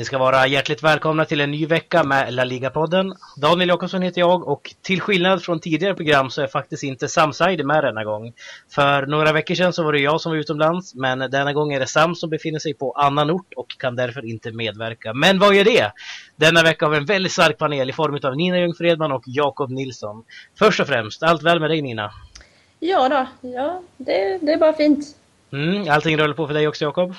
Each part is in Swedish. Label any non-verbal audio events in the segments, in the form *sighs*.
Ni ska vara hjärtligt välkomna till en ny vecka med La Liga-podden. Daniel Jakobsson heter jag och till skillnad från tidigare program så är faktiskt inte Sam Saidi med denna gång. För några veckor sedan så var det jag som var utomlands men denna gång är det Sam som befinner sig på annan ort och kan därför inte medverka. Men vad gör det? Denna vecka har vi en väldigt stark panel i form av Nina Ljungfredman och Jakob Nilsson. Först och främst, allt väl med dig Nina? Ja då, ja det, det är bara fint. Mm, allting rullar på för dig också Jakob?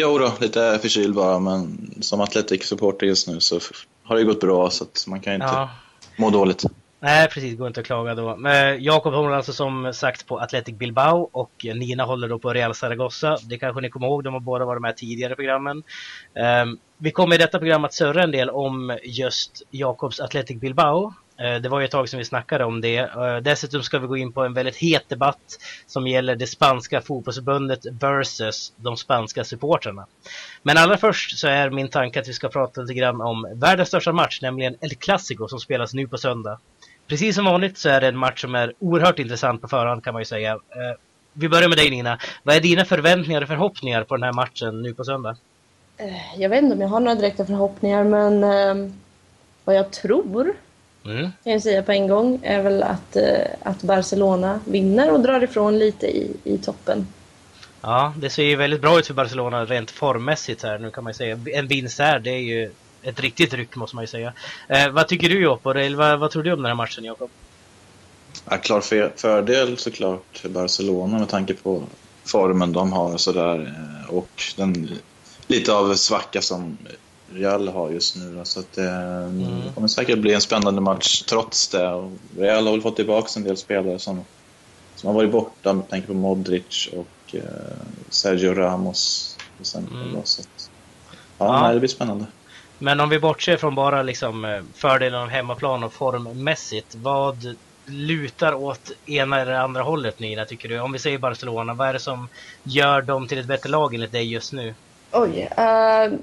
Jo då, lite förkyld bara, men som Atletic-supporter just nu så har det gått bra så att man kan inte ja. må dåligt. Nej, precis. Går inte att klaga då. Jakob håller alltså som sagt på Athletic Bilbao och Nina håller då på Real Zaragoza. Det kanske ni kommer ihåg, de har båda varit med tidigare i programmen. Um, vi kommer i detta program att surra en del om just Jakobs Athletic Bilbao. Eh, det var ju ett tag sedan vi snackade om det. Eh, dessutom ska vi gå in på en väldigt het debatt som gäller det spanska fotbollsförbundet versus de spanska supportrarna. Men allra först så är min tanke att vi ska prata lite grann om världens största match, nämligen El Clasico som spelas nu på söndag. Precis som vanligt så är det en match som är oerhört intressant på förhand kan man ju säga. Eh, vi börjar med dig Nina. Vad är dina förväntningar och förhoppningar på den här matchen nu på söndag? Jag vet inte om jag har några direkta förhoppningar men ehm, vad jag tror mm. kan jag säga på en gång, är väl att, eh, att Barcelona vinner och drar ifrån lite i, i toppen. Ja, det ser ju väldigt bra ut för Barcelona rent formmässigt här nu kan man ju säga. En vinst här, det är ju ett riktigt ryck måste man ju säga. Eh, vad tycker du Jakob? Vad, vad tror du om den här matchen Jakob? Ja, klar fördel såklart Barcelona med tanke på formen de har och sådär. Eh, och den lite av svacka som Real har just nu. Så att, eh, mm. det kommer säkert bli en spännande match trots det. Och Real har väl fått tillbaka en del spelare som, som har varit borta. Jag tänker på Modric och eh, Sergio Ramos. Mm. Så att, ja, ja. Nej, det blir spännande. Men om vi bortser från bara liksom eh, fördelen av hemmaplan och formmässigt. Vad lutar åt ena eller andra hållet Nina, tycker du? Om vi säger Barcelona, vad är det som gör dem till ett bättre lag enligt dig just nu? Oj, uh,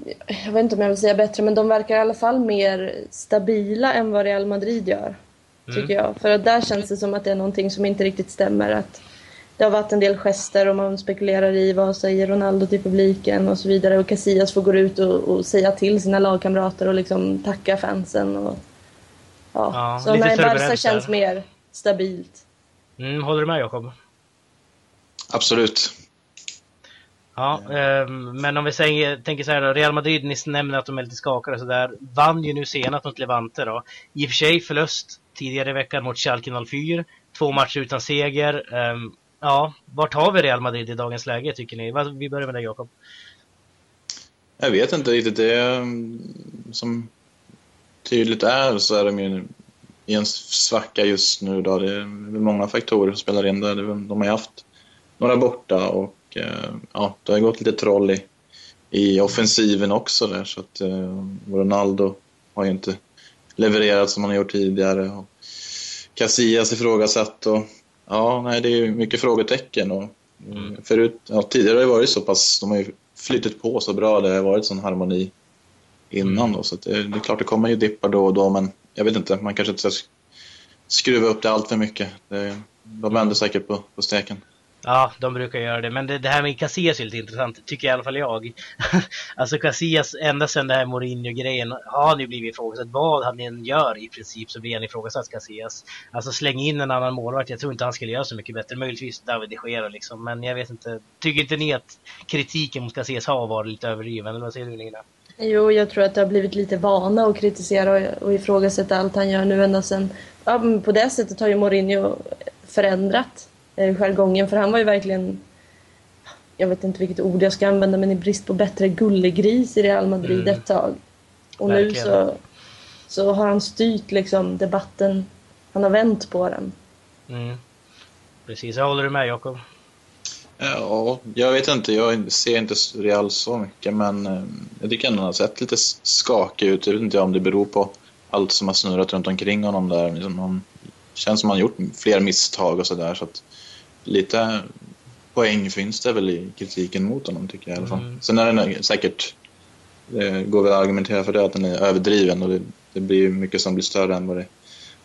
jag vet inte om jag vill säga bättre, men de verkar i alla fall mer stabila än vad Real Madrid gör. Mm. Tycker jag. För att där känns det som att det är någonting som inte riktigt stämmer. Att det har varit en del gester och man spekulerar i vad säger Ronaldo till publiken och så vidare. Och Casillas får gå ut och, och säga till sina lagkamrater och liksom tacka fansen. Och, ja. ja så nej, Barca känns mer stabilt. Mm, håller du med Jakob? Absolut. Ja, eh, men om vi säger, tänker så här då, Real Madrid, ni nämner att de är lite skakade och sådär, vann ju nu senast mot Levante då. I och för sig förlust tidigare i veckan mot Schalke 04, två matcher utan seger. Eh, ja, vart har vi Real Madrid i dagens läge tycker ni? Vi börjar med dig Jakob. Jag vet inte riktigt. Det ehm, som tydligt är så är de ju i en svacka just nu. Då. Det är många faktorer som spelar in där. De har ju haft några borta och Eh, ja, det har gått lite troll i, i offensiven också där så att eh, Ronaldo har ju inte levererat som han har gjort tidigare. Och Casillas ifrågasatt och ja, nej, det är ju mycket frågetecken. Och, mm. förut, ja, tidigare har det varit så pass, de har ju flyttat på så bra, det har varit sån harmoni innan mm. då, så det, det, är klart det kommer ju dippar då och då, men jag vet inte, man kanske inte ska skruva upp det allt för mycket. Det, de vänder säkert på, på steken. Ja, de brukar göra det. Men det, det här med Casillas är lite intressant, tycker i alla fall jag. *laughs* alltså Casillas, ända sedan det här Mourinho-grejen har han ju blivit ifrågasatt. Vad han än gör i princip så blir han ifrågasatt Casillas. Alltså släng in en annan målvakt, jag tror inte han skulle göra så mycket bättre. Möjligtvis David de Gea liksom, men jag vet inte. Tycker inte ni att kritiken mot Casillas har varit lite överdriven? Eller vad säger du Lina? Jo, jag tror att det har blivit lite vana att kritisera och, och ifrågasätta allt han gör nu ända sedan. Ja, på det sättet har ju Mourinho förändrat eh, jargongen. För han var ju verkligen, jag vet inte vilket ord jag ska använda, men i brist på bättre gullegris i Real Madrid mm. ett tag. Och verkligen. nu så, så har han styrt liksom debatten, han har vänt på den. Mm. Precis, jag håller du med Jakob? Ja, jag vet inte. Jag ser inte Real så mycket, men eh, jag tycker ändå han har sett lite skakig ut. Jag vet inte om det beror på allt som har snurrat runt omkring honom där. Liksom han känns som han gjort fler misstag och sådär. Så att lite poäng finns det väl i kritiken mot honom tycker jag i alla fall. Mm. Sen är den säkert, det går väl att argumentera för det, att den är överdriven och det, det blir mycket som blir större än vad det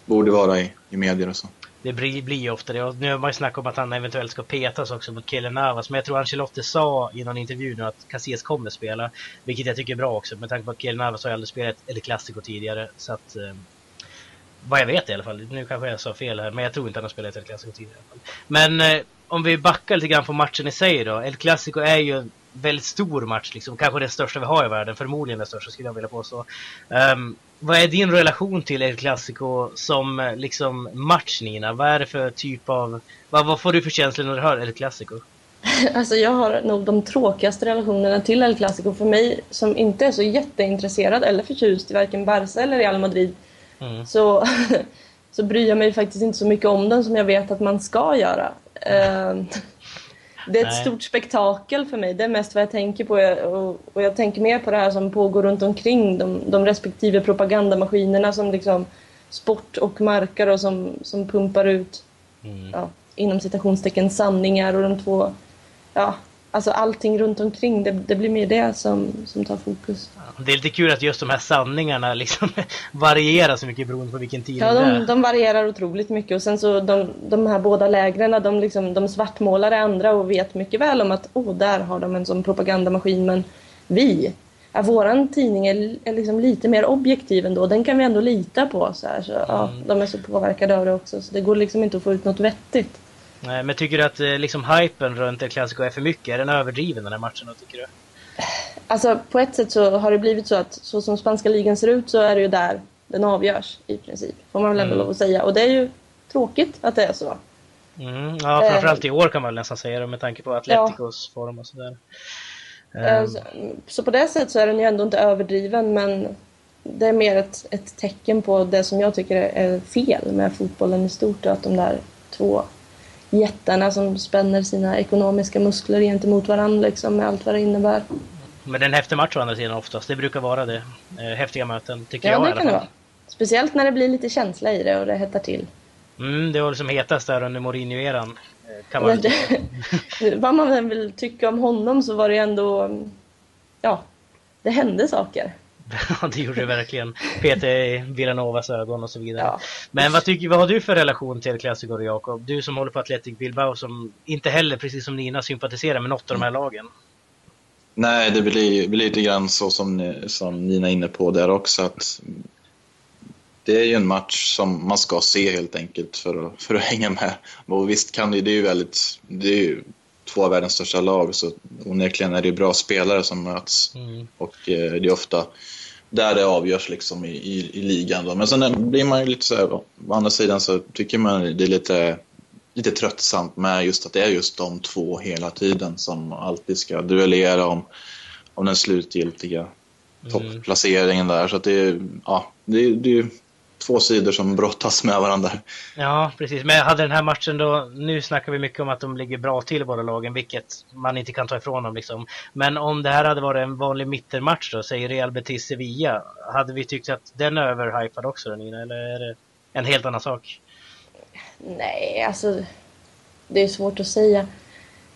borde vara i, i medier och så. det blir, blir ju ofta det. Och nu har man ju snackat om att han eventuellt ska petas också mot Kille Navas. Men jag tror Ancelotti sa i någon intervju nu att Casillas kommer spela. Vilket jag tycker är bra också med tanke på att Kille Navas har aldrig spelat El Clasico tidigare. Så att... Vad jag vet i alla fall. Nu kanske jag sa fel här, men jag tror inte han har spelat El Clasico tidigare. I alla fall. Men eh, om vi backar lite grann på matchen i sig då. El Clasico är ju en väldigt stor match, liksom. kanske den största vi har i världen. Förmodligen den största skulle jag vilja påstå. Um, vad är din relation till El Clasico som eh, liksom match Nina? Vad är det för typ av... Vad, vad får du för känslor när du hör El Clasico? *laughs* Alltså jag har nog de tråkigaste relationerna till El Clasico. För mig som inte är så jätteintresserad eller förtjust i varken Barca eller Real Madrid mm. så, *laughs* så bryr jag mig faktiskt inte så mycket om den som jag vet att man ska göra. Mm. Det är ett Nej. stort spektakel för mig. Det är mest vad jag tänker på. Och, och, jag tänker mer på det här som pågår runt omkring de, de respektive propagandamaskinerna som liksom sport och markar och som, som pumpar ut mm. ja, inom citationstecken sanningar och de två ja, alltså allting runt omkring, det, det, blir mer det som, som tar fokus. Det är lite kul att just de här sanningarna liksom *laughs* varierar så mycket beroende på vilken tid ja, de, är. de varierar otroligt mycket och sen så de, de här båda lägren, de, liksom, de svartmålar andra och vet mycket väl om att oh, där har de en sån propagandamaskin men vi, ja, våran tidning är, är liksom lite mer objektiv ändå, den kan vi ändå lita på. Så, här, så mm. ja, de är så påverkade av det också så det går liksom inte att få ut något vettigt. Nej, men tycker du att eh, liksom hypen runt El Clasico är för mycket? Är den överdriven den här matchen då, tycker du? *sighs* Alltså på ett sätt så har det blivit så att så som spanska ligan ser ut så är det ju där den avgörs i princip. Får man väl ändå mm. lov att säga. Och det är ju tråkigt att det är så. Mm, ja, framförallt i år kan man väl nästan säga det med tanke på Atleticos ja. form och sådär. Um. Så, så på det sättet så är den ju ändå inte överdriven men det är mer ett, ett tecken på det som jag tycker är fel med fotbollen i stort. Att de där två jättarna som spänner sina ekonomiska muskler gentemot varandra liksom, med allt vad det innebär. Men det är en häftig match å andra sidan oftast. Det brukar vara det. Eh, häftiga möten, tycker ja, jag det kan det vara. Speciellt när det blir lite känsla i det och det hettar till. Mm, det var liksom hetast där under Mourinho-eran. Eh, kan man *laughs* Vad man vill tycka om honom så var det ändå... Ja, det hände saker. *laughs* Ja, det gjorde det verkligen. Peter i Villanovas ögon och så vidare. Ja. Men vad, tycker, vad har du för relation till Clasico och Jakob? Du som håller på Athletic Bilbao som inte heller, precis som Nina, sympatiserar med något av de här lagen. Nej, det blir, blir lite grann så som, som Nina är inne på där också. Att det är ju en match som man ska se helt enkelt för att, för att hänga med. Och visst kan det, det är ju väldigt, det är ju två av världens största lag så onekligen är det bra spelare som möts. Mm. Och eh, det är ofta där det avgörs liksom i, i, i ligan. Då. Men sen blir man ju lite så här, å andra sidan så tycker man det är lite, lite tröttsamt med just att det är just de två hela tiden som alltid ska duellera om, om den slutgiltiga mm. topplaceringen där. Så att det, ja, det, det, två sidor som brottas med varandra. Ja, precis. Men hade den här matchen då, nu snackar vi mycket om att de ligger bra till båda lagen, vilket man inte kan ta ifrån dem liksom. Men om det här hade varit en vanlig mittermatch då, säger Real Betis Sevilla, hade vi tyckt att den är överhypad också Nina, eller är det en helt annan sak? Nej, alltså det är svårt att säga.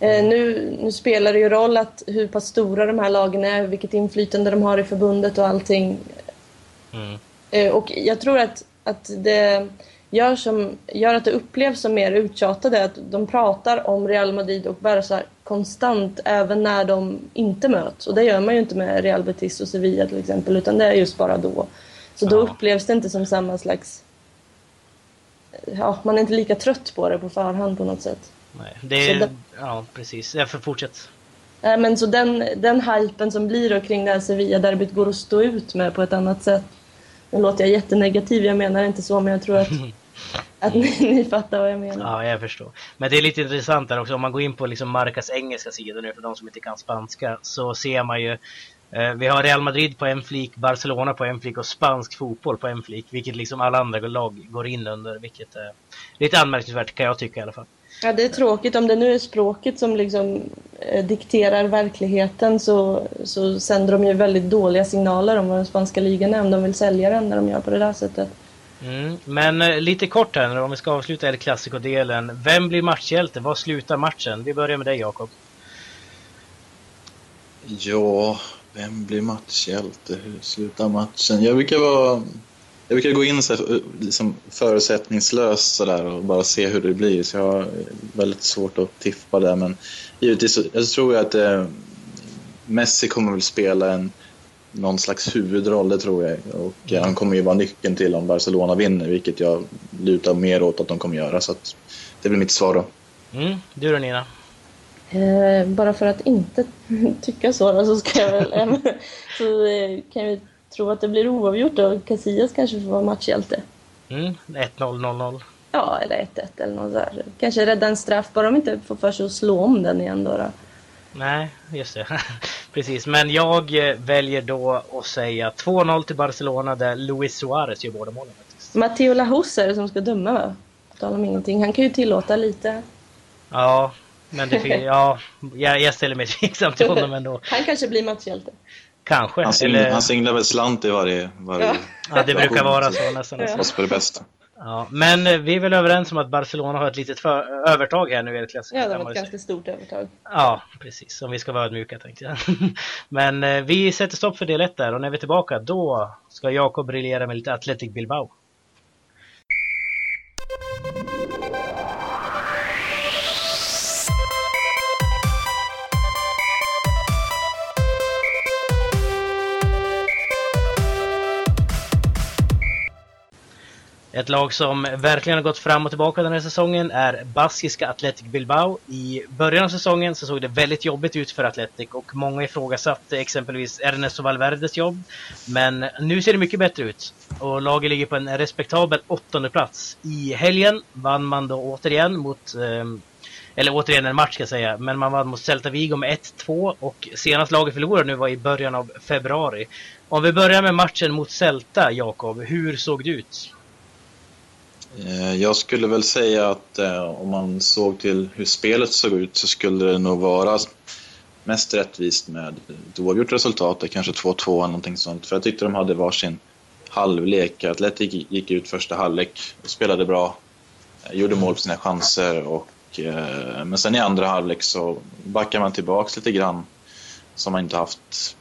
Eh, nu, nu, spelar det ju roll att hur pass stora de här lagen är, vilket inflytande de har i förbundet och allting. Mm. Eh, och jag tror att, att det gör, som, gör att det upplevs som mer uttjatade, att de pratar om Real Madrid och Barca konstant även när de inte möts. Och det gör man ju inte med Real Betis och Sevilla till exempel, utan det är just bara då. Så då upplevs det inte som samma slags... Ja, man är inte lika trött på det på förhand på något sätt. Nej, det är... Den... Ja, precis. Får fortsätt. men så den, den hypen som blir då kring det här Sevilla-derbyt går att stå ut med på ett annat sätt. Nu låter jag jättenegativ, jag menar inte så, men jag tror att, *laughs* att ni, ni fattar vad jag menar. Ja, jag förstår. Men det är lite intressant där också, om man går in på liksom Marcas engelska sida nu, för de som inte kan spanska, så ser man ju vi har Real Madrid på en flik, Barcelona på en flik och spansk fotboll på en flik, vilket liksom alla andra lag går in under, vilket är lite anmärkningsvärt kan jag tycka i alla fall. Ja, det är tråkigt. Om det nu är språket som liksom eh, dikterar verkligheten så, så sänder de ju väldigt dåliga signaler om vad den spanska ligan är om de vill sälja den när de gör på det där sättet. Mm, men eh, lite kort här nu om vi ska avsluta El Clasico-delen. Vem blir matchhjälte? Vad slutar matchen? Vi börjar med dig Jakob. Ja, vem blir matchhjälte? Hur slutar matchen? Jag brukar vara jag brukar gå in så här, eh, liksom förutsättningslöst så där och bara se hur det blir. Så jag har väldigt svårt att tippa där. Men givetvis jag tror jag att eh, Messi kommer väl spela en någon slags huvudroll, det tror jag. Och mm. han kommer ju vara nyckeln till om Barcelona vinner, vilket jag lutar mer åt att de kommer göra. Så att det blir mitt svar då. Mm. Du då Nina? Eh, bara för att inte *laughs* tycka så så ska jag väl... *laughs* så eh, kan vi tro att det blir oavgjort och Casillas kanske får vara matchhjälte. Mm, 1-0, 0-0. Ja, eller 1-1 eller något där. Kanske rädda en straff, bara de inte får för sig att slå om den igen då. då. Nej, just det. *laughs* Precis, men jag eh, väljer då att säga 2-0 till Barcelona där Luis Suarez gör båda målen. Matteo Lahus är det som ska döma va? Tala om ingenting. Han kan ju tillåta lite. Ja, men det finns, ja, jag, jag ställer mig *laughs* tveksam till honom ändå. Han kanske blir matchhjälte. Kanske. Han, singlar, eller... han singlar väl slant i varje... varje ja. ja, det brukar vara så nästan. Ja. På det bästa. Ja, men eh, vi är väl överens om att Barcelona har ett litet för, övertag här nu i Ja, de har ett ganska stort övertag. Ja, precis. Om vi ska vara ödmjuka tänkte jag. *laughs* men eh, vi sätter stopp för del 1 där och när vi är tillbaka då ska Jakob briljera med lite Athletic Bilbao. Ett lag som verkligen har gått fram och tillbaka den här säsongen är baskiska Athletic Bilbao. I början av säsongen så såg det väldigt jobbigt ut för Athletic och många ifrågasatte exempelvis Ernesto Valverdes jobb. Men nu ser det mycket bättre ut och laget ligger på en respektabel åttonde plats. I helgen vann man då återigen mot ehm, eller återigen en match ska jag säga, men man vann mot Celta Vigo med 1-2 och senast laget förlorade nu var i början av februari. Om vi börjar med matchen mot Celta, Jakob, hur såg det ut? Eh, jag skulle väl säga att eh, om man såg till hur spelet såg ut så skulle det nog vara mest rättvist med ett oavgjort resultat, kanske 2-2 eller någonting sånt. För jag tyckte de hade varsin halvlek. Atletic gick ut första halvlek och spelade bra, eh, gjorde mål på sina chanser. Och, men sen i andra halvlek så backar man tillbaks lite grann som man inte haft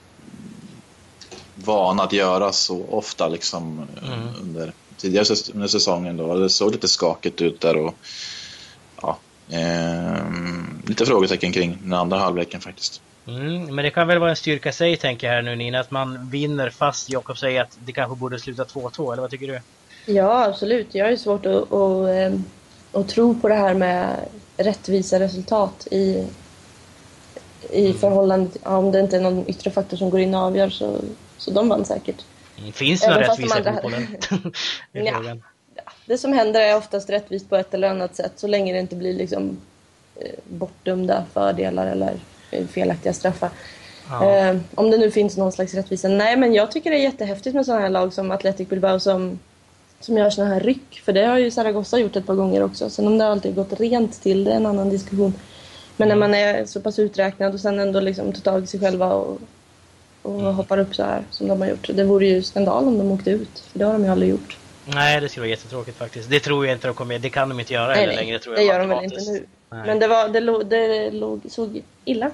vana att göra så ofta liksom mm. under tidigare under säsongen. Då. Det såg lite skakigt ut där och ja, eh, lite frågetecken kring den andra halvleken faktiskt. Mm, men det kan väl vara en styrka i sig tänker jag här nu Nina, att man vinner fast Jakob säger att det kanske borde sluta 2-2, eller vad tycker du? Ja, absolut. Jag har ju svårt att, att, ehm, att tro på det här med rättvisa resultat i, i mm. förhållande till, om det inte är någon yttre faktor som går in och avgör så, så de vann säkert. Mm, finns det någon rättvisa i fotbollen? *laughs* ja, det som händer är oftast rättvist på ett eller annat sätt så länge det inte blir liksom eh, bortdömda fördelar eller eh, felaktiga straffar. Ja. Eh, om det nu finns någon slags rättvisa. Nej, men jag tycker det är jättehäftigt med sådana här lag som Athletic Bilbao som, som gör sådana här ryck. För det har ju Zaragoza gjort ett par gånger också. Sen om det alltid gått rent till, det är en annan diskussion. Men när man är så pass uträknad och sen ändå liksom tar tag i sig själva och och mm. hoppar upp så här som de har gjort. Det vore ju skandal om de åkte ut, för det har de ju aldrig gjort. Nej, det skulle vara jättetråkigt faktiskt. Det tror jag inte de kommer Det kan de inte göra nej, nej, längre, tror jag. Det gör de väl inte nu. Nej. Men det, var, det, låg, det låg, såg illa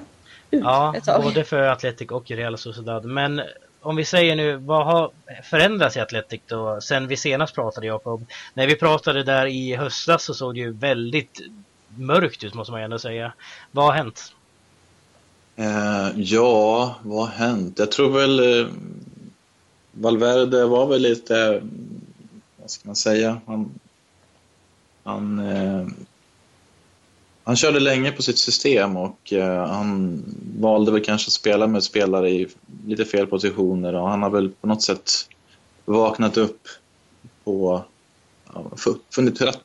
ut Ja, både för Atletic och Real Sociedad. Men om vi säger nu, vad har förändrats i Atletic då sen vi senast pratade Jakob? När vi pratade där i höstas så såg det ju väldigt mörkt ut måste man ändå säga. Vad har hänt? Eh, ja, vad har hänt? Jag tror väl eh, Valverde var väl lite, vad ska man säga, han, han, eh, han körde länge på sitt system och eh, han valde väl kanske att spela med spelare i lite fel positioner och han har väl på något sätt vaknat upp på funnit rätt,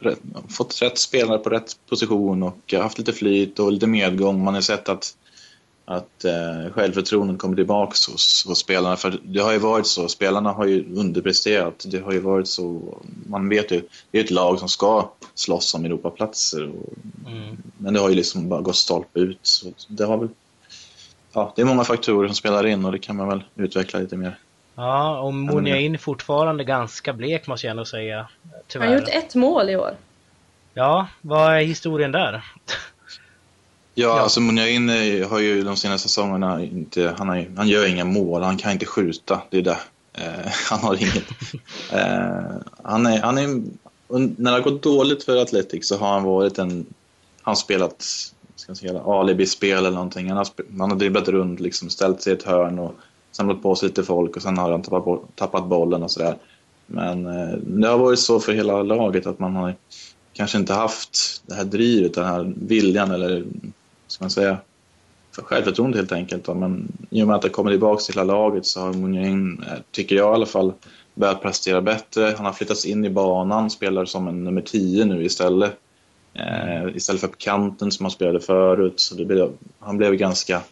fått rätt spelare på rätt position och haft lite flyt och lite medgång. Man har sett att att eh, självförtroendet kommer tillbaka hos, hos spelarna. För det har ju varit så, spelarna har ju underpresterat. Det har ju varit så, man vet ju, det är ett lag som ska slåss om Europaplatser. Och, mm. Men det har ju liksom bara gått stolpe ut. Så det har väl, ja, det är många faktorer som spelar in och det kan man väl utveckla lite mer. Ja, och Muniain fortfarande ganska blek måste jag ändå säga. Tyvärr. Han har gjort ett mål i år. Ja, vad är historien där? Ja, ja. alltså Muniain har ju de senaste säsongerna inte, han, har, han gör inga mål, han kan inte skjuta. Det är det. Eh, *laughs* han har inget. *laughs* Eh, han är, han är, när det har gått dåligt för Atletic så har han varit en... Han spelat ska säga, alibi-spel eller någonting. Han har, han har dribblat runt, liksom, ställt sig i ett hörn och samlat på sig lite folk och sen har han tappat, tappat bollen och sådär. Men eh, det har varit så för hela laget att man har kanske inte haft det här drivet, den här viljan eller ska man säga för självförtroende helt enkelt. Men i och med att det kommer tillbaka till hela laget så har Munjain, eh, tycker jag i alla fall, börjat prestera bättre. Han har flyttats in i banan, spelar som en nummer 10 nu istället. Eh, istället för på kanten som han spelade förut. Så det blev, han blev ganska...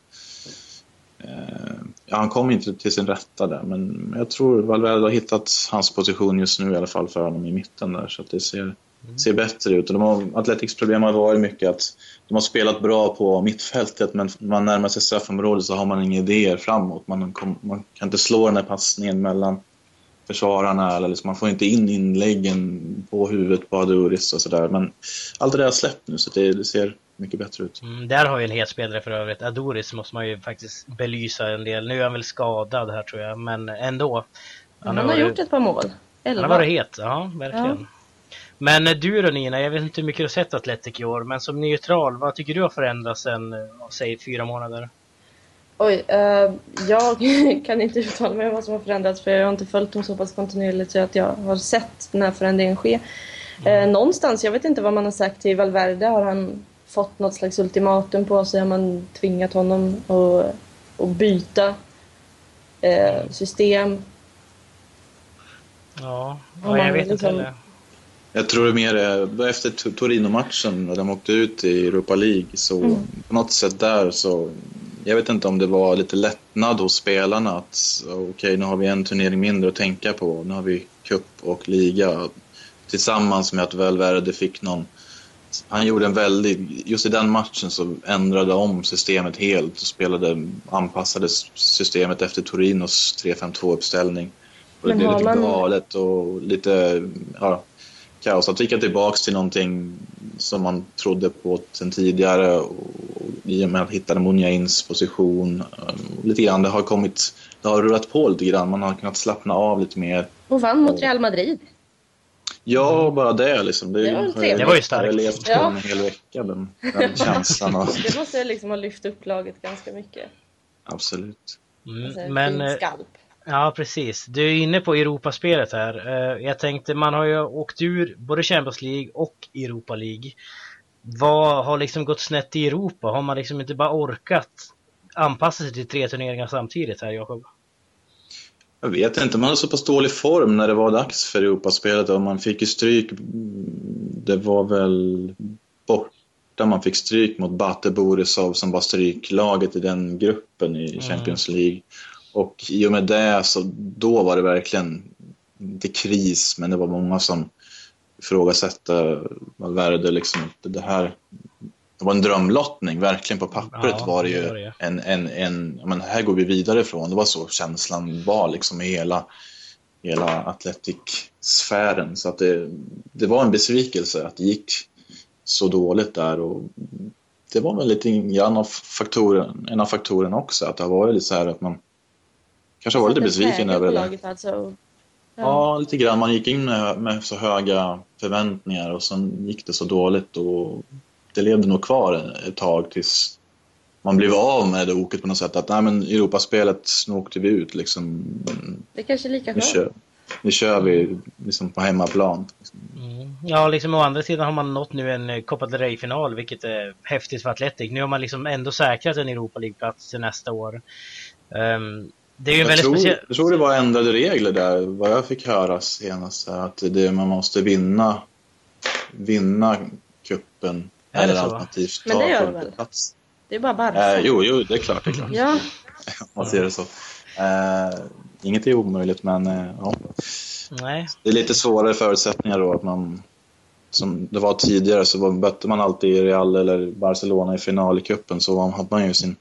Eh, ja, han kom inte till sin rätta där, men jag tror Valverde har hittat hans position just nu i alla fall för honom i mitten där. Så det ser, mm. ser bättre ut. Och de har, Athletics problem har varit mycket att de har spelat bra på mittfältet men när man närmar sig straffområdet så har man inga idéer framåt. Man, man kan inte slå den här passningen mellan försvararna eller liksom, man får inte in inläggen på huvudet på Aduris och sådär. Men allt det där har släppt nu så det, det ser mycket bättre ut. Mm, där har ju en het spelare för övrigt. Adoris måste man ju faktiskt belysa en del. Nu är han väl skadad här tror jag, men ändå. Han, han har, varit, gjort ett par mål. Elva. Han har varit het, ja verkligen. Ja. Men du då Nina, jag vet inte hur mycket du har sett Atletic i år, men som neutral, vad tycker du har förändrats sen, säg fyra månader? Oj, uh, jag *laughs* kan inte uttala mig om vad som har förändrats för jag har inte följt dem så pass kontinuerligt så att jag har sett den här förändringen ske. Mm. Uh, någonstans, jag vet inte vad man har sagt till Valverde, har han fått något slags ultimatum på sig? Har man tvingat honom att, att byta uh, system? Ja, ja jag vet liksom... inte heller. Jag tror det mer är efter Torino-matchen när de åkte ut i Europa League så mm. på något sätt där så jag vet inte om det var lite lättnad hos spelarna att okej, okay, nu har vi en turnering mindre att tänka på. Nu har vi cup och liga tillsammans med att Valverde fick någon han gjorde en väldigt, just i den matchen så ändrade om systemet helt och spelade, anpassade systemet efter Torinos 3-5-2 uppställning. Och det blev lite galet och lite, ja, kaos. Att gick tillbaka till någonting som man trodde på sen tidigare och, i och med att hitta Munjains position. Lite grann, det har kommit, det har rullat på lite grann. Man har kunnat slappna av lite mer. Och vann mot Real Madrid. Ja, bara det liksom. Det, det, var, har, det var ju starkt. Jag har levt ja. en hel vecka, den, den *laughs* känslan. Och... det måste liksom ha lyft upp laget ganska mycket. Absolut. Mm, alltså, men, eh, skalp. Ja, precis. Du är inne på Europaspelet här. Eh, jag tänkte, man har ju åkt ur både Champions League och Europa League. Vad har liksom gått snett i Europa? Har man liksom inte bara orkat anpassa sig till tre turneringar samtidigt här, Jakob? Jag vet inte, man hade så pass dålig form när det var dags för Europaspelet och man fick ju stryk. Det var väl borta man fick stryk mot Bate Borisov som var stryklaget i den gruppen i mm. Champions League. Och i och med det så då var det verkligen inte kris, men det var många som ifrågasatte Valverde liksom. Det här det var en drömlottning, verkligen på pappret ja, var det ju det. en, en, en men här går vi vidare ifrån. Det var så känslan var liksom i hela, hela Athletic-sfären. Så att det, det var en besvikelse att det gick så dåligt där och det var väl lite grann av faktoren, en av faktorerna också, att det har varit lite så här att man kanske var lite besviken över det. Alltså. Ja. ja. lite grann. Man gick in med, med, så höga förväntningar och sen gick det så dåligt och det levde nog kvar ett tag tills man blev av med det oket på något sätt. Att nej men Europaspelet, nu åkte vi ut liksom. Det är kanske är lika skönt. Nu kör vi liksom på hemmaplan. Mm. Ja, liksom å andra sidan har man nått nu en eh, Copa del Rey-final, vilket är häftigt för Atletic. Nu har man liksom ändå säkrat en Europa League-plats till nästa år. Um, det är ju jag, väldigt tror, speciell... jag tror det var ändrade regler där, vad jag fick höra senast. Att det, man måste vinna, vinna kuppen eller alternativt ta Men plats. Det är bara Barca. Eh, jo, jo, det är klart. Det är klart. ja. *laughs* man ser det så. Eh, inget är omöjligt, men eh, ja. Nej. Det är lite svårare förutsättningar då att man som det var tidigare så mötte man alltid i Real eller Barcelona i final i kuppen så hade man ju sin,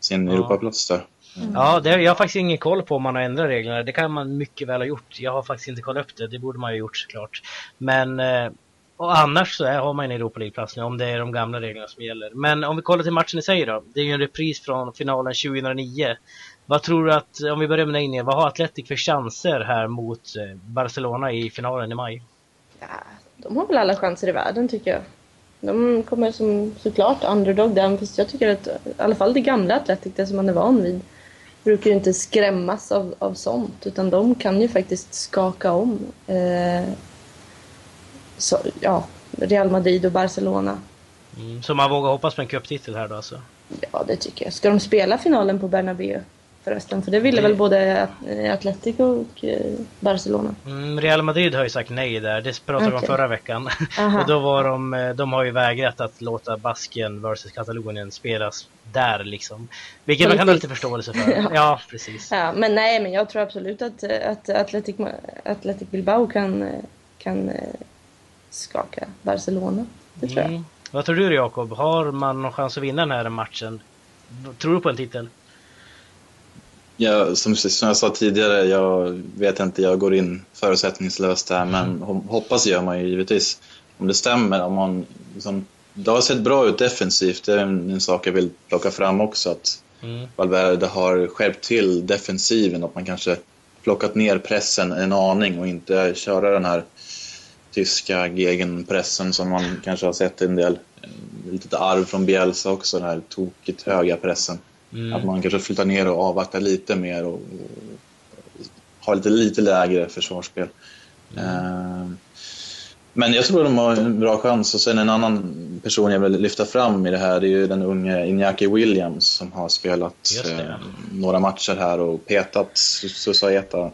sin ja. Europaplats där. Mm. Ja, det, jag har faktiskt ingen koll på om man har ändrat reglerna. Det kan man mycket väl ha gjort. Jag har faktiskt inte kollat upp det. Det borde man ha gjort såklart. Men eh, och annars så är, har man en Europa League-plats nu om det är de gamla reglerna som gäller. Men om vi kollar till matchen i sig då. Det är ju en repris från finalen 2009. Vad tror du att, om vi börjar med dig vad har Atletic för chanser här mot Barcelona i finalen i maj? Ja, de har väl alla chanser i världen tycker jag. De kommer som såklart underdog där, fast jag tycker att i alla fall det gamla Atletic, det som man är van vid, brukar ju inte skrämmas av, av sånt, utan de kan ju faktiskt skaka om eh, så, ja, Real Madrid och Barcelona. Mm, så man vågar hoppas på en cuptitel här då alltså? Ja, det tycker jag. Ska de spela finalen på Bernabéu? Förresten. För det ville väl både Atletico och eh, Barcelona. Mm, Real Madrid har ju sagt nej där. Det pratade vi okay. om förra veckan. *laughs* och då var de, eh, de har ju vägrat att låta Baskien vs Katalonien spelas där liksom. Vilket man kan ha lite förståelse för. *laughs* ja. ja. precis. Ja, men nej, men jag tror absolut att, att Athletic, Athletic Bilbao kan, kan eh, skaka Barcelona. Det tror mm. jag. Vad tror du Jakob? Har man någon chans att vinna den här matchen? Tror du på en titel? Ja, som, som jag sa tidigare, jag vet inte, jag går in förutsättningslöst där, men mm. hoppas gör man ju givetvis. Om det stämmer, om man liksom, det har sett bra ut defensivt, det är en, en sak jag vill plocka fram också. Att mm. Valverde har skärpt till defensiven, att man kanske plockat ner pressen en aning och inte köra den här tyska gegenpressen som man kanske har sett en del, lite arv från Bielsa också, den här tokigt höga pressen. Mm. Att man kanske flyttar ner och avvaktar lite mer och, och har lite, lite lägre försvarsspel. Mm. Uh, men jag tror de har en bra chans. Och sen en annan person jag vill lyfta fram i det här det är ju den unge Iñaki Williams som har spelat eh, några matcher här och petat Susaeta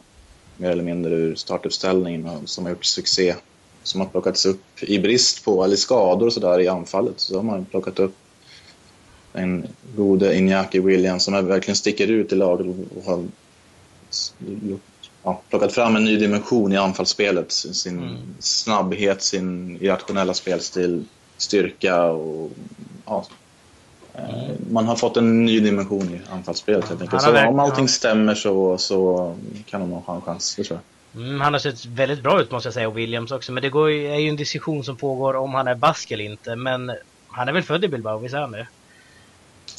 mer eller mindre ur startuppställningen och som har gjort succé. Som har plockats upp i brist på, eller skador och sådär i anfallet, så har man plockat upp en gode Iñaki Williams som verkligen sticker ut i laget och har ja, plockat fram en ny dimension i anfallsspelet. Sin mm. snabbhet, sin irrationella spelstil, styrka och ja, mm. Man har fått en ny dimension i anfallsspelet helt enkelt. Så om allting stämmer så, så kan de ha en chans, det tror jag. Mm, han har sett väldigt bra ut måste jag säga, och Williams också. Men det går är ju en diskussion som pågår om han är bask eller inte. Men han är väl född i Bilbao, visst är han det?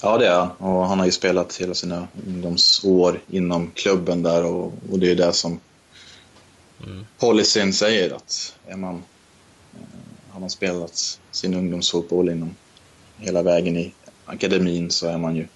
Ja, det är han. Och han har ju spelat hela sina ungdomsår inom klubben där och, och det är det som mm. policyn säger att är man, eh, har man spelat sin ungdomsfotboll inom hela vägen i akademin så är man ju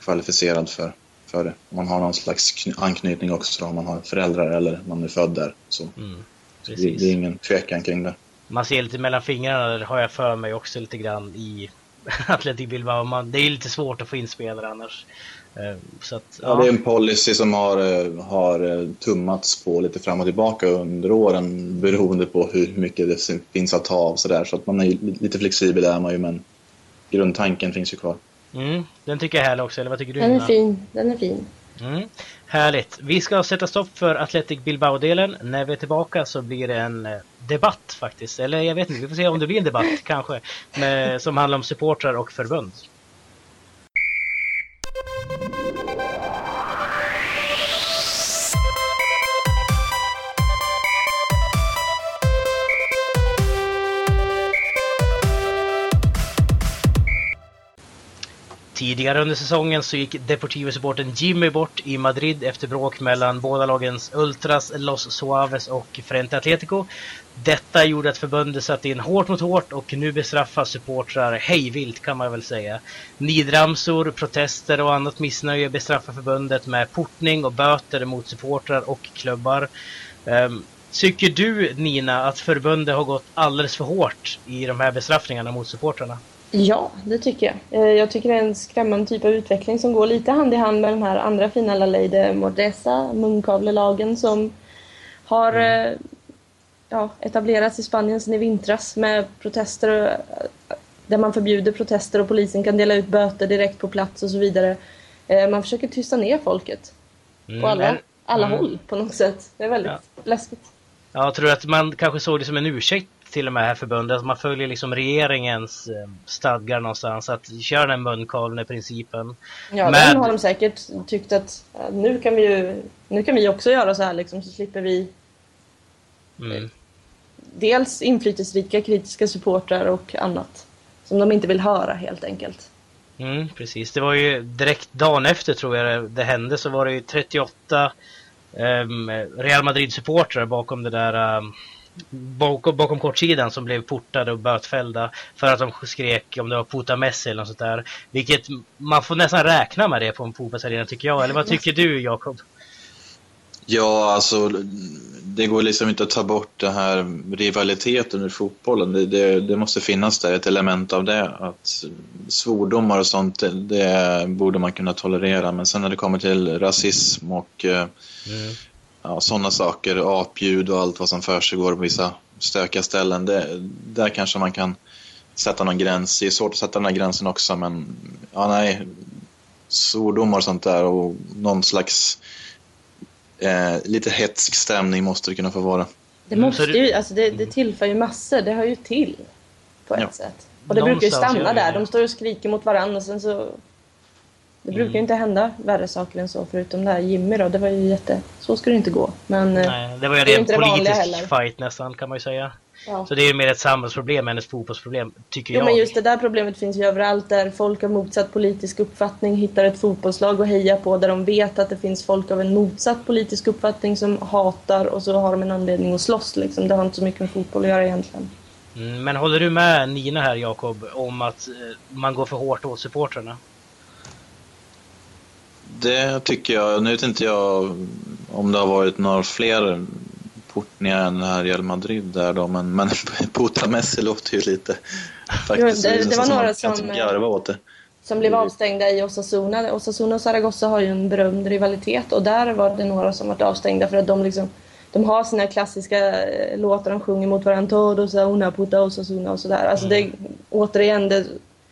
kvalificerad för, för det. Om man har någon slags anknytning också, om man har föräldrar eller man är född där. Så, mm, så det, det, är ingen tvekan kring det. Man ser lite mellan fingrarna, det har jag för mig också lite grann i *laughs* Atletic Bilbao. Man, det är lite svårt att få in spelare annars. Eh, så att, ja. ja. det är en policy som har, eh, har eh, tummats på lite fram och tillbaka under åren beroende på hur mycket det finns att ta av. Så, där. så att man är lite flexibel är man ju, men grundtanken finns ju kvar. Mm, den tycker jag är härlig också, eller vad tycker du? Den är fin, den är fin. Mm. Härligt. Vi ska sätta stopp för Athletic Bilbao-delen. När vi är tillbaka så blir det en eh, debatt faktiskt. Eller jag vet inte, vi får se om det blir en debatt *laughs* kanske. Med, som handlar om supportrar och förbund. Tidigare under säsongen så gick Deportivo-supporten Jimmy bort i Madrid efter bråk mellan båda lagens Ultras, Los Suaves och Frente Atletico. Detta gjorde att förbundet satte in hårt mot hårt och nu bestraffas supportrar hejvilt kan man väl säga. Nidramsor, protester och annat missnöje bestraffar förbundet med portning och böter mot supportrar och klubbar. Um, tycker du Nina att förbundet har gått alldeles för hårt i de här bestraffningarna mot supportrarna? Ja, det tycker jag. Eh, jag tycker det är en skrämmande typ av utveckling som går lite hand i hand med den här andra fina La Ley de Mordesa, munkavlelagen som har mm. Eh, ja, etablerats i Spanien sedan i vintras med protester eh, där man förbjuder protester och polisen kan dela ut böter direkt på plats och så vidare. Man försöker tysta ner folket mm. på alla, alla mm. håll på något sätt. Det är väldigt ja. läskigt. Ja, tror du att man kanske såg det som en ursäkt till och med här förbundet. Man följer liksom regeringens eh, stadgar någonstans. Att köra den munkavle-principen. Ja, med... den har de säkert tyckt att nu kan vi ju, nu kan vi också göra så här liksom så slipper vi mm. dels inflytelserika kritiska supportrar och annat. Som de inte vill höra helt enkelt. Mm, precis. Det var ju direkt dagen efter tror jag det hände så var det ju 38 um, Real Madrid-supportrar bakom det där um, bakom, bakom kortsidan som blev portade och bötfällda för att de skrek om det var Puta Messi eller något sånt där. Vilket man får nästan räkna med det på en fotbollsarena tycker jag. Eller vad tycker du Jakob? Ja, alltså det går liksom inte att ta bort den här rivaliteten i fotbollen. Det, det, det, måste finnas där, ett element av det. Att svordomar och sånt, det, det borde man kunna tolerera. Men sen när det kommer till rasism och eh, mm. Ja, sådana saker, apljud och allt vad som försiggår på vissa stökiga ställen, det, där kanske man kan sätta någon gräns. Det är svårt att sätta den här gränsen också, men ja, nej, svordomar och sånt där och någon slags eh, lite hetsk stämning måste det kunna få vara. Det måste ju, alltså det, det tillför ju massor, det hör ju till på ett ja. sätt. Och det Någonstans brukar ju stanna där, de står och skriker mot varandra och sen så... Det brukar ju mm. inte hända värre saker än så, förutom det här Jimmy då, det var ju jätte... Så ska det inte gå. Men eh, Nej, det var ju en ren politisk fight nästan kan man ju säga. Ja. Så det är mer ett samhällsproblem än ett fotbollsproblem, tycker jo, jag. men just det där problemet finns ju överallt där folk av motsatt politisk uppfattning hittar ett fotbollslag att heja på där de vet att det finns folk av en motsatt politisk uppfattning som hatar och så har de en anledning att slåss liksom. Det har inte så mycket med fotboll att göra egentligen. Mm, men håller du med Nina här Jakob om att eh, man går för hårt åt supportrarna? Det tycker jag. Nu vet inte jag om det har varit några fler portningar än här Real Madrid där då, men, men *laughs* Puta Messi låter ju lite faktiskt. Jo, det, det var några som, som det. Som blev avstängda i Osasuna. Osasuna och Zaragoza har ju en berömd rivalitet och där var det några som varit avstängda för att de liksom de har sina klassiska eh, låtar de sjunger mot varandra. Todo, Sauna, Puta, Osasuna och sådär. Alltså mm. det, återigen, det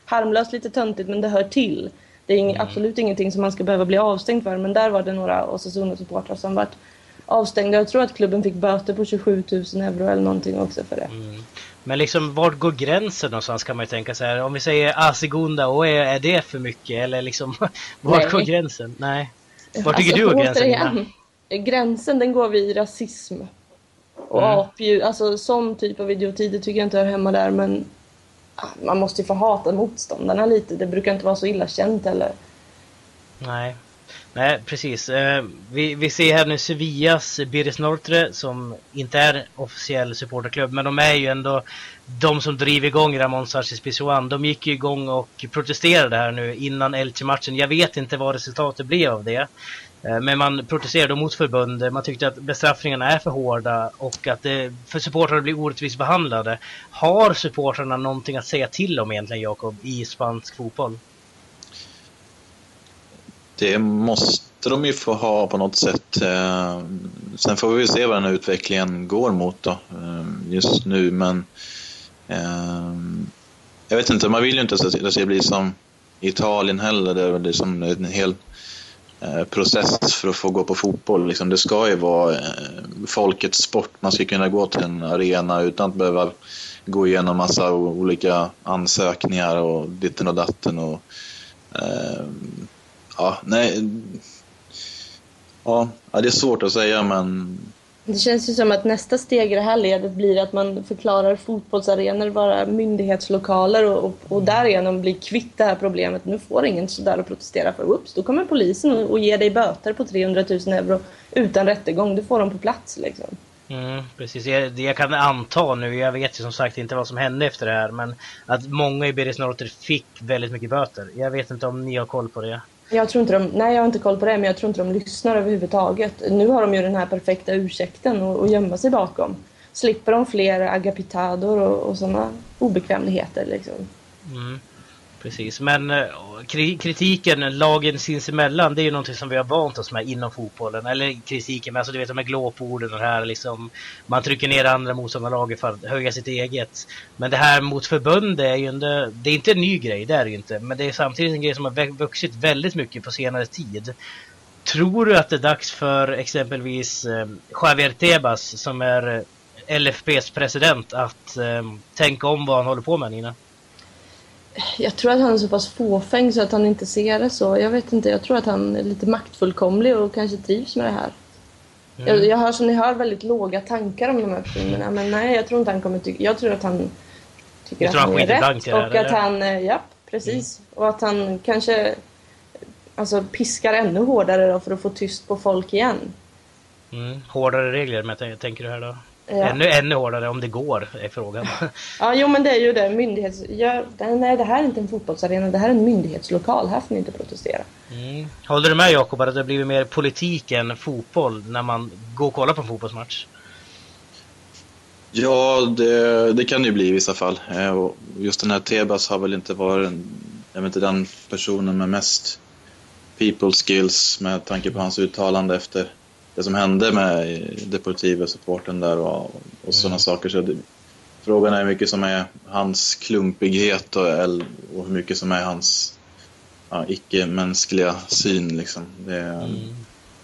harmlöst lite töntigt men det hör till. Det är ing, mm. absolut ingenting som man ska behöva bli avstängd för men där var det några Osasuna-supportrar som varit avstängda. Jag tror att klubben fick böter på 27 000 euro eller någonting också för det. Mm. Men liksom vart går gränsen någonstans kan man ju tänka sig. Om vi säger Asigunda, och är, är det för mycket? Eller liksom *laughs* vart Nej. går gränsen? Nej. Vart tycker alltså, du går gränsen? Igen, gränsen den går vid rasism. Och mm. apljud, alltså sån typ av idioti, det tycker jag inte hör hemma där men man måste ju få hata motståndarna lite. Det brukar inte vara så illa känt heller. Nej. Nej, precis. Eh, vi, vi ser här nu Sevillas Biris Nortre som inte är officiell supporterklubb, men de är ju ändå de som driver igång Ramon Sarsis Pizjuan. De gick ju igång och protesterade här nu innan Elche-matchen. Jag vet inte vad resultatet blev av det. Eh, men man protesterade mot förbundet, eh, man tyckte att bestraffningarna är för hårda och att det, för blir orättvist behandlade. Har supportrarna någonting att säga till om egentligen, Jakob, i spansk fotboll? Det måste de ju få ha på något sätt. Sen får vi se vad den här utvecklingen går mot då, just nu. Men jag vet inte, man vill ju inte att det ska bli som Italien heller. Det är liksom en hel Eh, process för att få gå på fotboll. Liksom, det ska ju vara eh, folkets sport. Man ska kunna gå till en arena utan att behöva gå igenom massa olika ansökningar och ditten och datten. Och, eh, Ja, nej. Ja, det är svårt att säga men... Det känns ju som att nästa steg i det här ledet blir att man förklarar fotbollsarenor vara myndighetslokaler och, och, och därigenom blir kvitt det här problemet. Nu får ingen sådär att protestera för. oops, då kommer polisen och, och ger dig böter på 300 000 euro utan rättegång. Du får dem på plats liksom. Mm, precis, Det jag kan anta nu, jag vet ju som sagt inte vad som hände efter det här, men att många i Beris fick väldigt mycket böter. Jag vet inte om ni har koll på det? Jag tror inte de, nej jag har inte koll på det, men jag tror inte de lyssnar överhuvudtaget. Nu har de ju den här perfekta ursäkten att gömma sig bakom. Slipper de fler agapitador och, och sådana obekvämligheter liksom. Mm. Precis, men eh, kritiken, lagen sinsemellan, det är ju någonting som vi har vant oss med inom fotbollen. Eller kritiken, men alltså du vet de här glåporden och det här liksom. Man trycker ner andra motståndarlaget för att höja sitt eget. Men det här mot förbundet är ju inte, det är inte en ny grej, det är det ju inte. Men det är samtidigt en grej som har vuxit väldigt mycket på senare tid. Tror du att det är dags för exempelvis eh, Javier Tebas som är eh, LFPs president att eh, tänka om vad han håller på med Nina? Jag tror att han är så pass fåfäng så att han inte ser det så. Jag vet inte, jag tror att han är lite maktfullkomlig och kanske trivs med det här. Mm. Jag, jag hör som ni hör väldigt låga tankar om de här personerna men nej, jag tror inte han kommer tycka... Jag tror att han tycker att han, han är rätt och att han... Eh, ja, precis. Mm. Och att han kanske alltså, piskar ännu hårdare då för att få tyst på folk igen. Mm. Hårdare regler, men tänker du här då? Ja. Ännu, ännu hårdare om det går, är frågan. *laughs* ja, jo men det är ju det. Myndighets... Ja, nej, det här är inte en fotbollsarena, det här är en myndighetslokal. Här får ni inte protestera. Mm. Håller du med Jakob att det har blivit mer politik än fotboll när man går och kollar på en fotbollsmatch? Ja, det, det kan det ju bli i vissa fall. Eh, just den här Tebas har väl inte varit jag vet inte, den personen med mest people skills med tanke på hans uttalande efter det som hände med Deportivo-supporten där och, och mm. sådana saker. Så det, frågan är hur mycket som är hans klumpighet och, och hur mycket som är hans ja, icke-mänskliga syn. Liksom. Det, mm.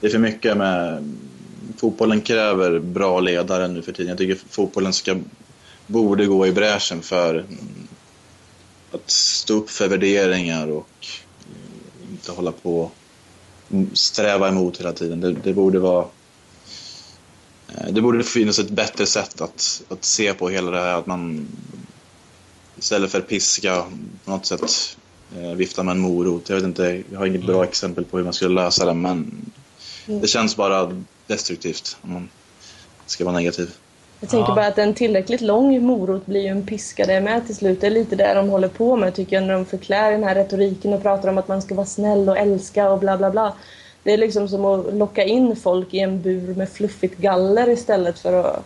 det, är för mycket med... Fotbollen kräver bra ledare nu för tiden. Jag tycker fotbollen ska, borde gå i bräschen för att stå upp för värderingar och inte hålla på sträva emot hela tiden. Det, det borde vara eh, det borde finnas ett bättre sätt att, att se på hela det här. Att man istället för piska på något sätt eh, vifta med en morot. Jag vet inte, jag har inget bra mm. exempel på hur man skulle lösa det men mm. det känns bara destruktivt om man ska vara negativ. Jag tänker ja. bara att en tillräckligt lång morot blir ju en piska det med till slut. Det är lite det de håller på med tycker jag när de förklär den här retoriken och pratar om att man ska vara snäll och älska och bla bla bla. Det är liksom som att locka in folk i en bur med fluffigt galler istället för att...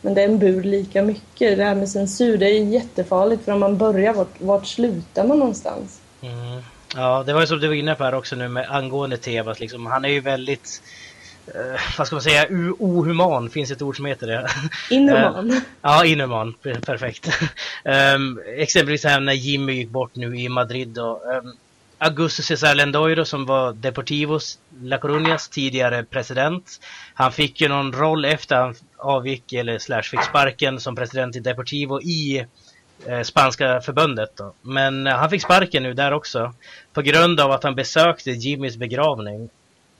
Men det är en bur lika mycket. Det här med censur, det är jättefarligt för om man börjar, vart, vart slutar man någonstans? Mm. Ja, det var ju som du var inne på här också nu med angående TV, liksom, han är ju väldigt Uh, vad ska man säga, ohuman, finns ett ord som heter det. Inhuman. Uh, ja, inhuman, perfekt. um, *laughs* exempelvis här när Jimmy gick bort nu i Madrid då. Um, Augusto Cesar Lendoiro som var Deportivos La Coruñas tidigare president. Han fick ju någon roll efter han avgick eller slash fick sparken som president i Deportivo i eh, spanska förbundet. Då. Men eh, han fick sparken nu där också på grund av att han besökte Jimmys begravning.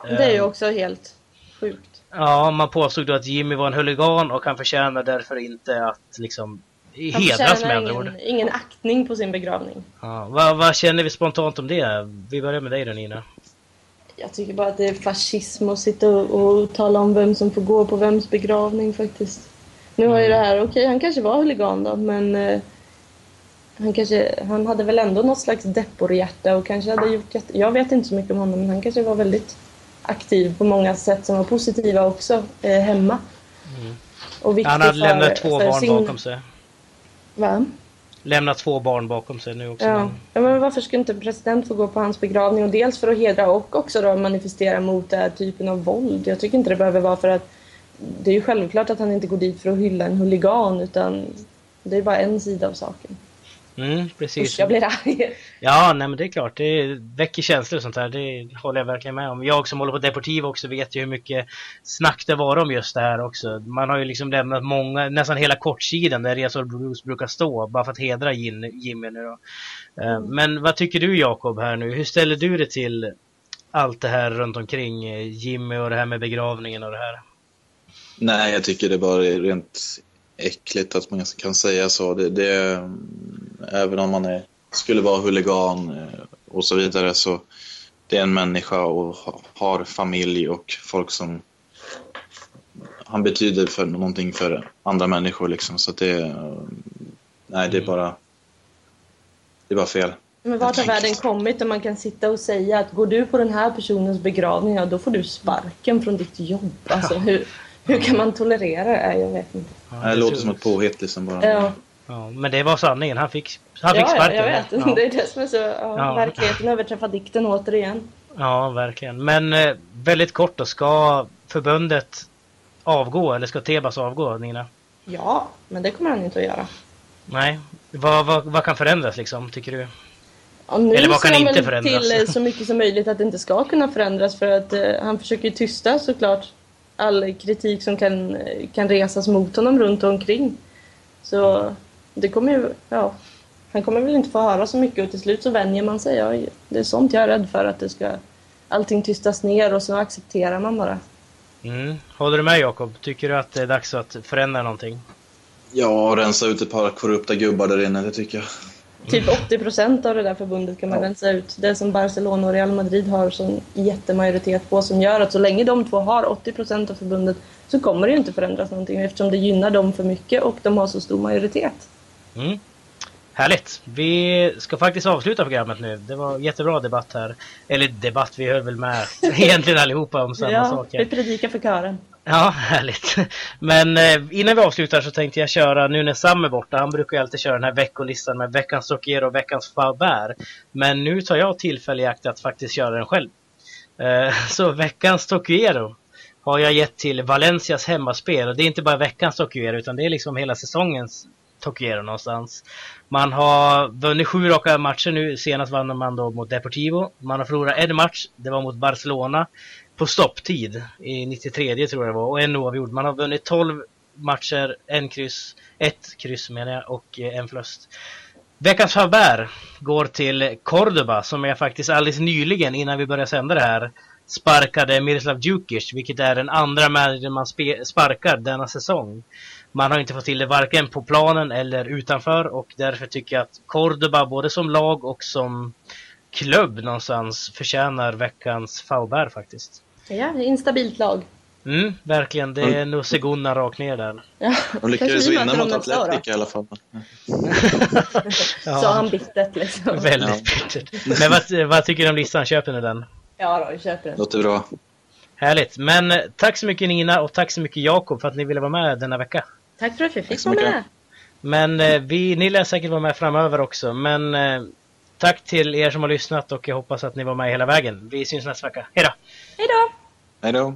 Det är ju också helt Sjukt. Ja, man påstod då att Jimmy var en huligan och han förtjänar därför inte att liksom hedras med andra ord. ingen aktning på sin begravning. Ja, vad, vad, känner vi spontant om det? Vi börjar med dig då Nina. Jag tycker bara att det är fascism att sitta och, och tala om vem som får gå på vems begravning faktiskt. Nu har ju mm. det här, okej okay, han kanske var huligan då men eh, han, kanske, han hade väl ändå något slags depporhjärta och kanske hade gjort jätte... Jag vet inte så mycket om honom men han kanske var väldigt aktiv på många sätt som var positiva också eh, hemma. Mm. Och Han hade lämnat två barn sin... bakom sig. Va? Lämnat två barn bakom sig nu också. Ja. ja, men varför skulle inte en president få gå på hans begravning? Och dels för att hedra och också då manifestera mot den här typen av våld. Jag tycker inte det behöver vara för att det är ju självklart att han inte går dit för att hylla en huligan utan det är bara en sida av saken. Mm, precis. Usch, jag blir arg. Ja, nej men det är klart. Det väcker känslor och sånt här. Det håller jag verkligen med om. Jag som håller på Deportivo också vet ju hur mycket snack det var om just det här också. Man har ju liksom lämnat många, nästan hela kortsidan där Resor Bruce brukar stå bara för att hedra Jimmy nu då. Eh, mm. Men vad tycker du Jakob här nu? Hur ställer du dig till allt det här runt omkring eh, Jimmy och det här med begravningen och det här? Nej, jag tycker det bara är rent äckligt att man kan säga så. Det, det, även om man är, skulle vara huligan eh, och så vidare så det är en människa och har familj och folk som han betyder för någonting för andra människor liksom så det nej det är bara det är bara fel. Men vart har världen kommit där man kan sitta och säga att går du på den här personens begravning, ja, då får du sparken från ditt jobb. Alltså, hur, hur kan man tolerera det? Jag vet inte. Ja, det låter som ett påhitt liksom bara. Ja. Ja. men det var sanningen. Han fick, han fick ja, sparken. Ja, jag vet. Ja. Det är det som är så... Ja, Verkligheten överträffar dikten återigen. Ja, verkligen. Men eh, väldigt kort då. Ska förbundet avgå eller ska Tebas avgå, Nina? Ja, men det kommer han inte att göra. Nej. Vad, vad, vad kan förändras liksom, tycker du? Ja, Eller vad kan inte förändras? till eh, så *laughs* mycket som möjligt att det inte ska kunna förändras för att eh, han försöker tysta såklart all kritik som kan, kan resas mot honom runt omkring. Så det kommer ju, ja, han kommer väl inte få höra så mycket och till slut så vänjer man sig. Ja, det är sånt jag är rädd för, att det ska allting tystas ner och så accepterar man bara. Mm. Håller du med Jakob? Tycker du att det är dags att förändra någonting? Ja, rensa ut ett par korrupta gubbar där inne, det tycker jag. typ 80 procent av det där förbundet kan man Ja. rensa ut. Det som Barcelona och Real Madrid har sån jättemajoritet på som gör att så länge de två har 80 procent av förbundet så kommer det ju inte förändras någonting eftersom det gynnar dem för mycket och de har så stor majoritet. Mm. Härligt! Vi ska faktiskt avsluta programmet nu. Det var jättebra debatt här. Eller debatt, vi höll väl med *laughs* egentligen allihopa om samma ja, saker. vi predikar för kören. Ja, härligt. Men eh, innan vi avslutar så tänkte jag köra, nu när Sam är borta, han brukar ju alltid köra den här veckolistan med veckans Tokyo och veckans Faber. Men nu tar jag tillfälle i akt att faktiskt köra den själv. Eh, så veckans Tokyo har jag gett till Valencias hemmaspel. Och det är inte bara veckans Tokyo utan det är liksom hela säsongens Tokyo någonstans. Man har vunnit sju raka matcher nu. Senast vann man då mot Deportivo. Man har förlorat en match. Det var mot Barcelona på stopptid i 93 tror jag det var och en oavgjord. Man har vunnit 12 matcher, en kryss, ett kryss menar jag och eh, en förlust. Veckans favär går till Cordoba som jag faktiskt alldeles nyligen innan vi började sända det här sparkade Miroslav Djukic, vilket är den andra managern man sparkar denna säsong. Man har inte fått till det varken på planen eller utanför och därför tycker jag att Cordoba både som lag och som klubb någonstans förtjänar veckans Faber faktiskt. Ja, det är instabilt lag. Mm, verkligen. Det är nog Segunda rakt ner där. Ja, De lyckades vinna mot. Atletic i alla fall. *laughs* Sa han bittert liksom. Väldigt bittert. Men vad, vad tycker du om listan? Köper ni den? Ja då, vi köper den. Låter bra. Härligt. Men eh, tack så mycket Nina och tack så mycket Jakob för att ni ville vara med denna vecka. Tack för att vi fick vara med. Men eh, vi, ni lär säkert vara med framöver också. Men eh, tack till er som har lyssnat och jag hoppas att ni var med hela vägen. Vi syns nästa vecka. Hejdå! Hej då! Hej då.